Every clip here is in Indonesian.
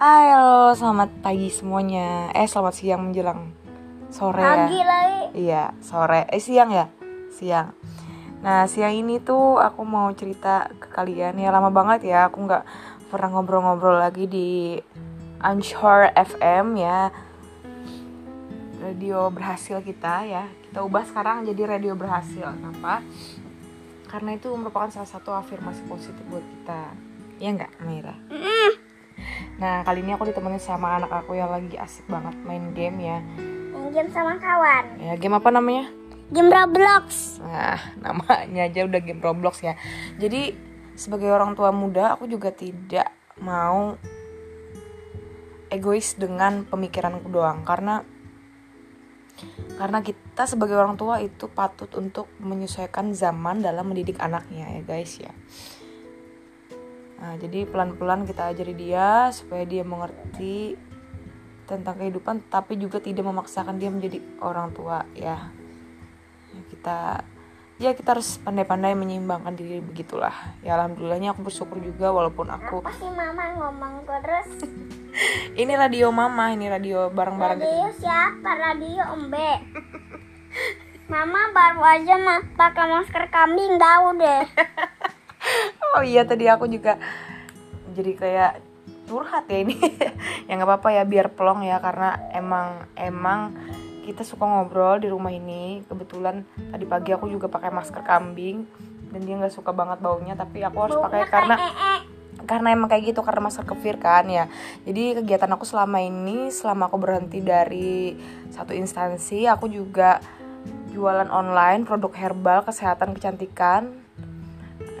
Halo, selamat pagi semuanya. Eh, selamat siang menjelang sore Pagi ya. lagi. Iya, sore. Eh, siang ya? Siang. Nah, siang ini tuh aku mau cerita ke kalian. Ya lama banget ya aku nggak pernah ngobrol-ngobrol lagi di Anchor FM ya. Radio berhasil kita ya. Kita ubah sekarang jadi radio berhasil. Kenapa? Karena itu merupakan salah satu afirmasi positif buat kita. Ya nggak, Maira? Nah, kali ini aku ditemenin sama anak aku yang lagi asik banget main game ya. Main game sama kawan. Ya, game apa namanya? Game Roblox. Nah, namanya aja udah game Roblox ya. Jadi, sebagai orang tua muda, aku juga tidak mau egois dengan pemikiranku doang karena karena kita sebagai orang tua itu patut untuk menyesuaikan zaman dalam mendidik anaknya ya guys ya. Nah, jadi pelan-pelan kita ajari dia supaya dia mengerti tentang kehidupan tapi juga tidak memaksakan dia menjadi orang tua ya. Ya, kita ya kita harus pandai-pandai menyeimbangkan diri begitulah. Ya alhamdulillahnya aku bersyukur juga walaupun aku Apa sih mama ngomong terus? ini radio mama, ini radio bareng-bareng gitu. Radio siapa? Radio Embe. Mama baru aja mah pakai masker kambing tahu deh. Oh iya tadi aku juga jadi kayak curhat ya ini. ya nggak apa-apa ya biar plong ya karena emang emang kita suka ngobrol di rumah ini. Kebetulan tadi pagi aku juga pakai masker kambing dan dia nggak suka banget baunya tapi aku harus pakai karena karena emang kayak gitu karena masker kefir kan ya jadi kegiatan aku selama ini selama aku berhenti dari satu instansi aku juga jualan online produk herbal kesehatan kecantikan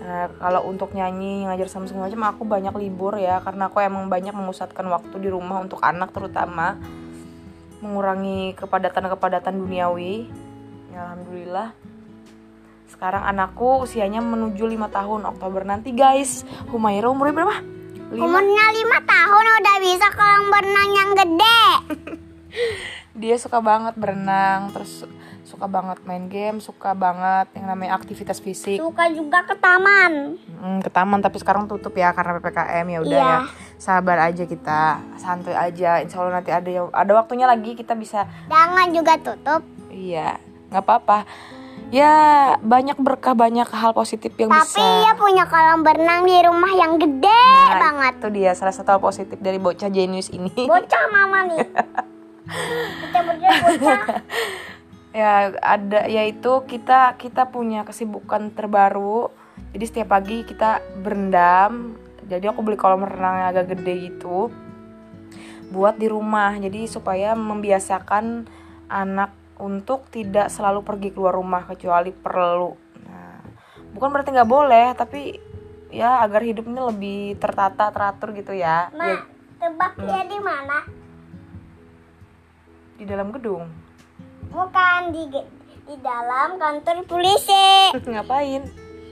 Nah, kalau untuk nyanyi ngajar sama segala macam aku banyak libur ya karena aku emang banyak memusatkan waktu di rumah untuk anak terutama mengurangi kepadatan-kepadatan duniawi ya alhamdulillah sekarang anakku usianya menuju lima tahun Oktober nanti guys Humaira umurnya berapa? Lima? Umurnya lima tahun udah bisa kolam berenang yang gede. dia suka banget berenang terus suka banget main game suka banget yang namanya aktivitas fisik Suka juga ke taman. Hmm, ke taman tapi sekarang tutup ya karena ppkm ya udah Iya. ya sabar aja kita santuy aja insya Allah nanti ada yang ada waktunya lagi kita bisa Jangan juga tutup. iya nggak apa-apa ya banyak berkah banyak hal positif yang Tapi bisa ya punya kolam berenang di rumah yang gede Nah, banget. itu dia salah satu hal positif dari bocah jenius ini Bocah mama nih. Kita berdua bocah. ya ada yaitu kita kita punya kesibukan terbaru. Jadi setiap pagi kita berendam. Jadi aku beli kolam renang yang agak gede gitu buat di rumah. Jadi supaya membiasakan anak untuk tidak selalu pergi keluar rumah kecuali perlu. Nah bukan berarti nggak boleh tapi ya agar hidup ini lebih tertata teratur gitu ya. Ma, Ya, tebak dia di mana? di dalam gedung Bukan di di dalam kantor polisi. ngapain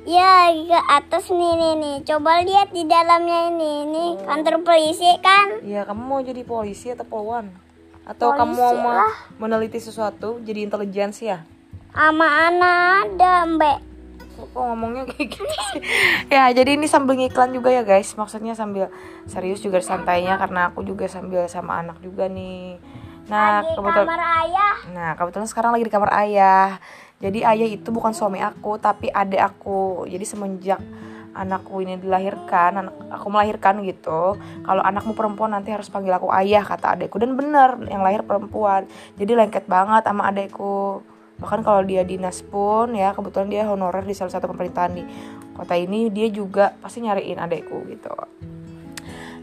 Ya, ke atas nih nih nih. Coba lihat di dalamnya ini. Nih, kantor polisi kan? Iya, kamu mau jadi polisi atau polwan? Atau kamu Polisi mau lah. meneliti sesuatu, jadi intelijensi ya? Sama anak ada, Mbak. Kok ngomongnya kayak gitu sih? ya, jadi ini sambil ngiklan juga ya guys. Maksudnya sambil serius juga santainya karena aku juga sambil sama anak juga nih. Nah, Di kebetulan kamar ayah. Nah, kebetulan sekarang lagi di kamar ayah. Jadi ayah itu bukan suami aku, tapi adik aku. Jadi semenjak anakku ini dilahirkan, anak aku melahirkan gitu. Kalau anakmu perempuan nanti harus panggil aku ayah kata adikku dan bener yang lahir perempuan. Jadi lengket banget sama adikku. Bahkan kalau dia dinas pun ya kebetulan dia honorer di salah satu pemerintahan di kota ini, dia juga pasti nyariin adikku gitu.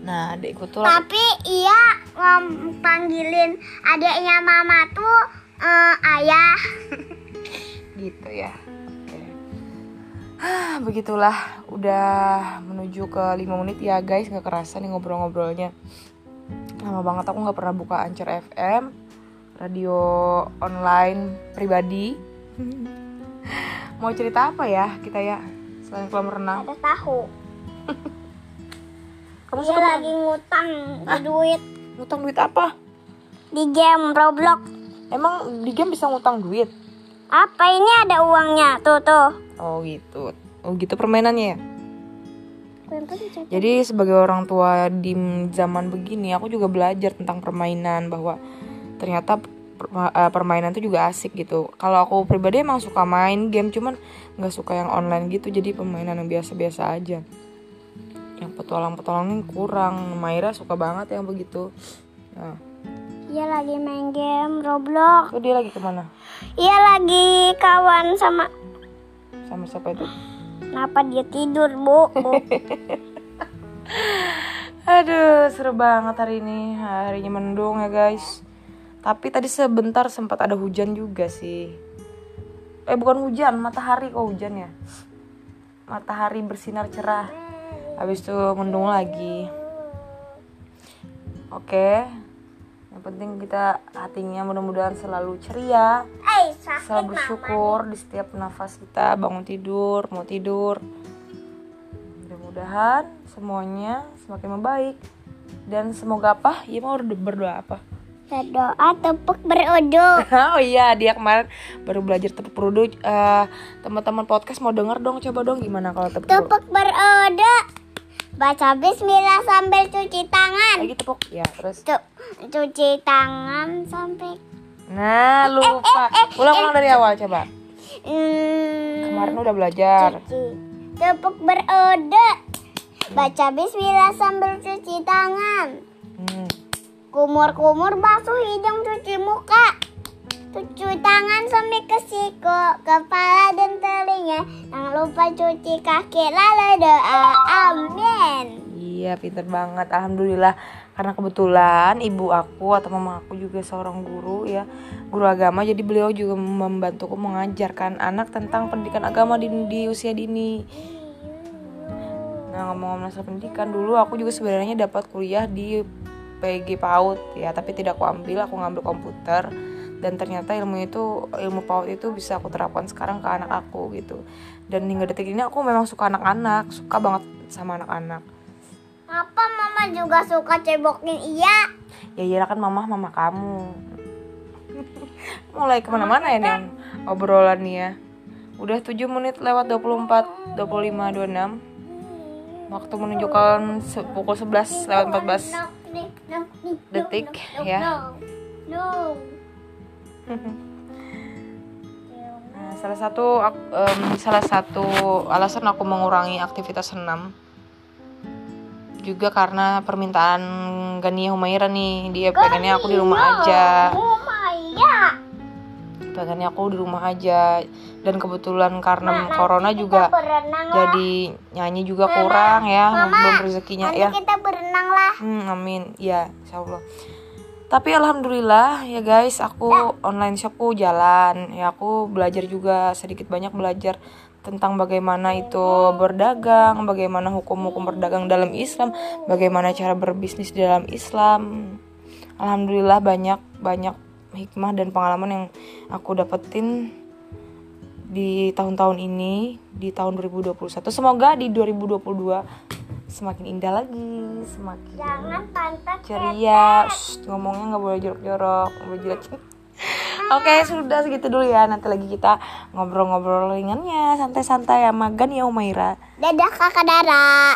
Nah, adikku tuh Tapi iya ngom panggilin adiknya mama tuh eh, ayah. gitu ya Oke. Ah, begitulah udah menuju ke 5 menit ya guys nggak kerasa nih ngobrol-ngobrolnya lama banget aku nggak pernah buka Anchor FM radio online pribadi mau cerita apa ya kita ya selain kolam renang Ada tahu. kamu Dia suka lagi ngutang duit ngutang duit apa di game Roblox. emang di game bisa ngutang duit Apa ini ada uangnya? Tuh tuh. oh gitu oh gitu permainannya ya Jadi sebagai orang tua di zaman begini, aku juga belajar tentang permainan bahwa ternyata eh, permainan itu juga asik gitu. Kalau aku pribadi emang suka main game, cuman nggak suka yang online gitu. Jadi permainan yang biasa-biasa aja. Yang petualang-petualang ini kurang. Maira suka banget yang begitu. Nah, Iya lagi main game Roblox. itu dia lagi ke mana? Iya lagi kawan sama Sama siapa itu? Kenapa dia tidur, Bu? Bu. Aduh, seru banget hari ini. Harinya mendung ya, guys. Tapi tadi sebentar sempat ada hujan juga sih. Eh, bukan hujan, matahari kok hujan ya. Matahari bersinar cerah. Habis itu mendung lagi. Oke. Yang penting kita hatinya mudah-mudahan selalu ceria, Eh, selalu bersyukur di setiap nafas kita bangun tidur, mau tidur. Mudah-mudahan semuanya semakin membaik dan semoga apa? Ya mau berdoa apa? Berdoa tepuk beruduk. oh iya dia kemarin baru belajar tepuk peruduk. Eh, teman-teman podcast mau denger dong coba dong gimana kalau tepuk? Tepuk beruduk. Baca bismillah sambil cuci tangan. Lagi tepuk ya terus. Tuh, cuci tangan sampai Nah lupa. Ulang-ulang dari awal coba. hmm, Kemarin udah belajar. cuci. Tepuk beruduk. Baca bismillah sambil cuci tangan. Hmm. Kumur-kumur basuh hidung cuci muka. Cuci tangan sampai ke siku, kepala dan telinga. Jangan lupa cuci kaki lalu. Iya pinter banget. Alhamdulillah. Karena kebetulan ibu aku atau mama aku juga seorang guru ya Guru agama. Jadi beliau juga membantuku mengajarkan anak tentang pendidikan agama di, di usia dini. Nah ngomong-ngomong masalah pendidikan dulu aku juga sebenarnya dapat kuliah di PG PAUD ya. Tapi tidak aku ambil, aku ngambil komputer. Dan ternyata ilmu itu ilmu PAUD itu bisa aku terapkan sekarang ke anak aku gitu. Dan hingga detik ini aku memang suka anak-anak suka banget sama anak-anak Apa mama juga suka cebokin iya? ya iya kan mama mama kamu mulai ke mana-mana ya nih obrolan nih ya udah 7 menit lewat 24 25 26 waktu menunjukkan pukul 11 lewat 14 detik ya. Nah, salah satu em, salah satu alasan aku mengurangi aktivitas senam juga karena permintaan Gania Humaira nih dia pengennya aku di rumah aja pengennya aku di rumah aja dan kebetulan karena corona juga Berenang lah. jadi nyanyi juga kurang ya belum rezekinya ya kita berenang lah. Hmm, amin. Ya, insya Allah. Tapi alhamdulillah ya guys, aku online shopku jalan. Ya aku belajar juga sedikit banyak belajar tentang bagaimana itu berdagang, bagaimana hukum-hukum berdagang dalam Islam, bagaimana cara berbisnis di dalam Islam. Alhamdulillah banyak banyak hikmah dan pengalaman yang aku dapetin di tahun-tahun ini, di tahun 2021. Semoga di 2022 semakin indah lagi, semakin Jangan pantat ceria. Shh, ngomongnya nggak boleh jorok-jorok nggak boleh jelek. Oke sudah segitu dulu ya. Nanti lagi kita ngobrol-ngobrol ringannya. Santai-santai sama Gania Umaira. Dadah kakak Dara.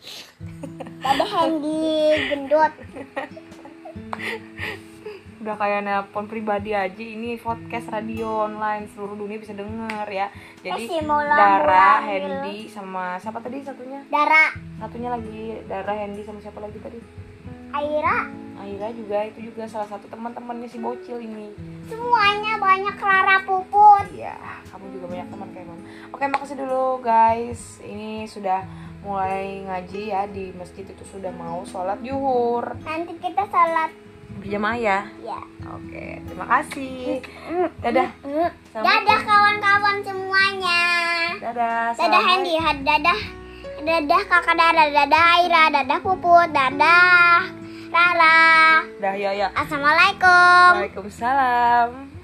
Dadah Handy gendut. udah kayak nelpon pribadi aja ini podcast radio online seluruh dunia bisa denger ya. Jadi Eh, si Dara, Hendy sama siapa tadi satunya? Dara, satunya lagi Dara, Hendy sama siapa lagi tadi? Aira, Aira juga itu juga salah satu teman-temannya si bocil ini. Semuanya banyak Rara Puput. Ya, kamu juga banyak teman kayak Mama. Oke, makasih dulu guys. Ini sudah mulai ngaji ya di masjid itu sudah mau sholat yuhur Nanti kita salat berjamaah ya. ya. Oke, terima kasih. Dadah. Dadah kawan-kawan semuanya. Dadah. Dadah had- dadah. Dadah kakak Dara, dadah Aira, dadah Puput, dadah Rara. Dah ya ya. Assalamualaikum. Waalaikumsalam.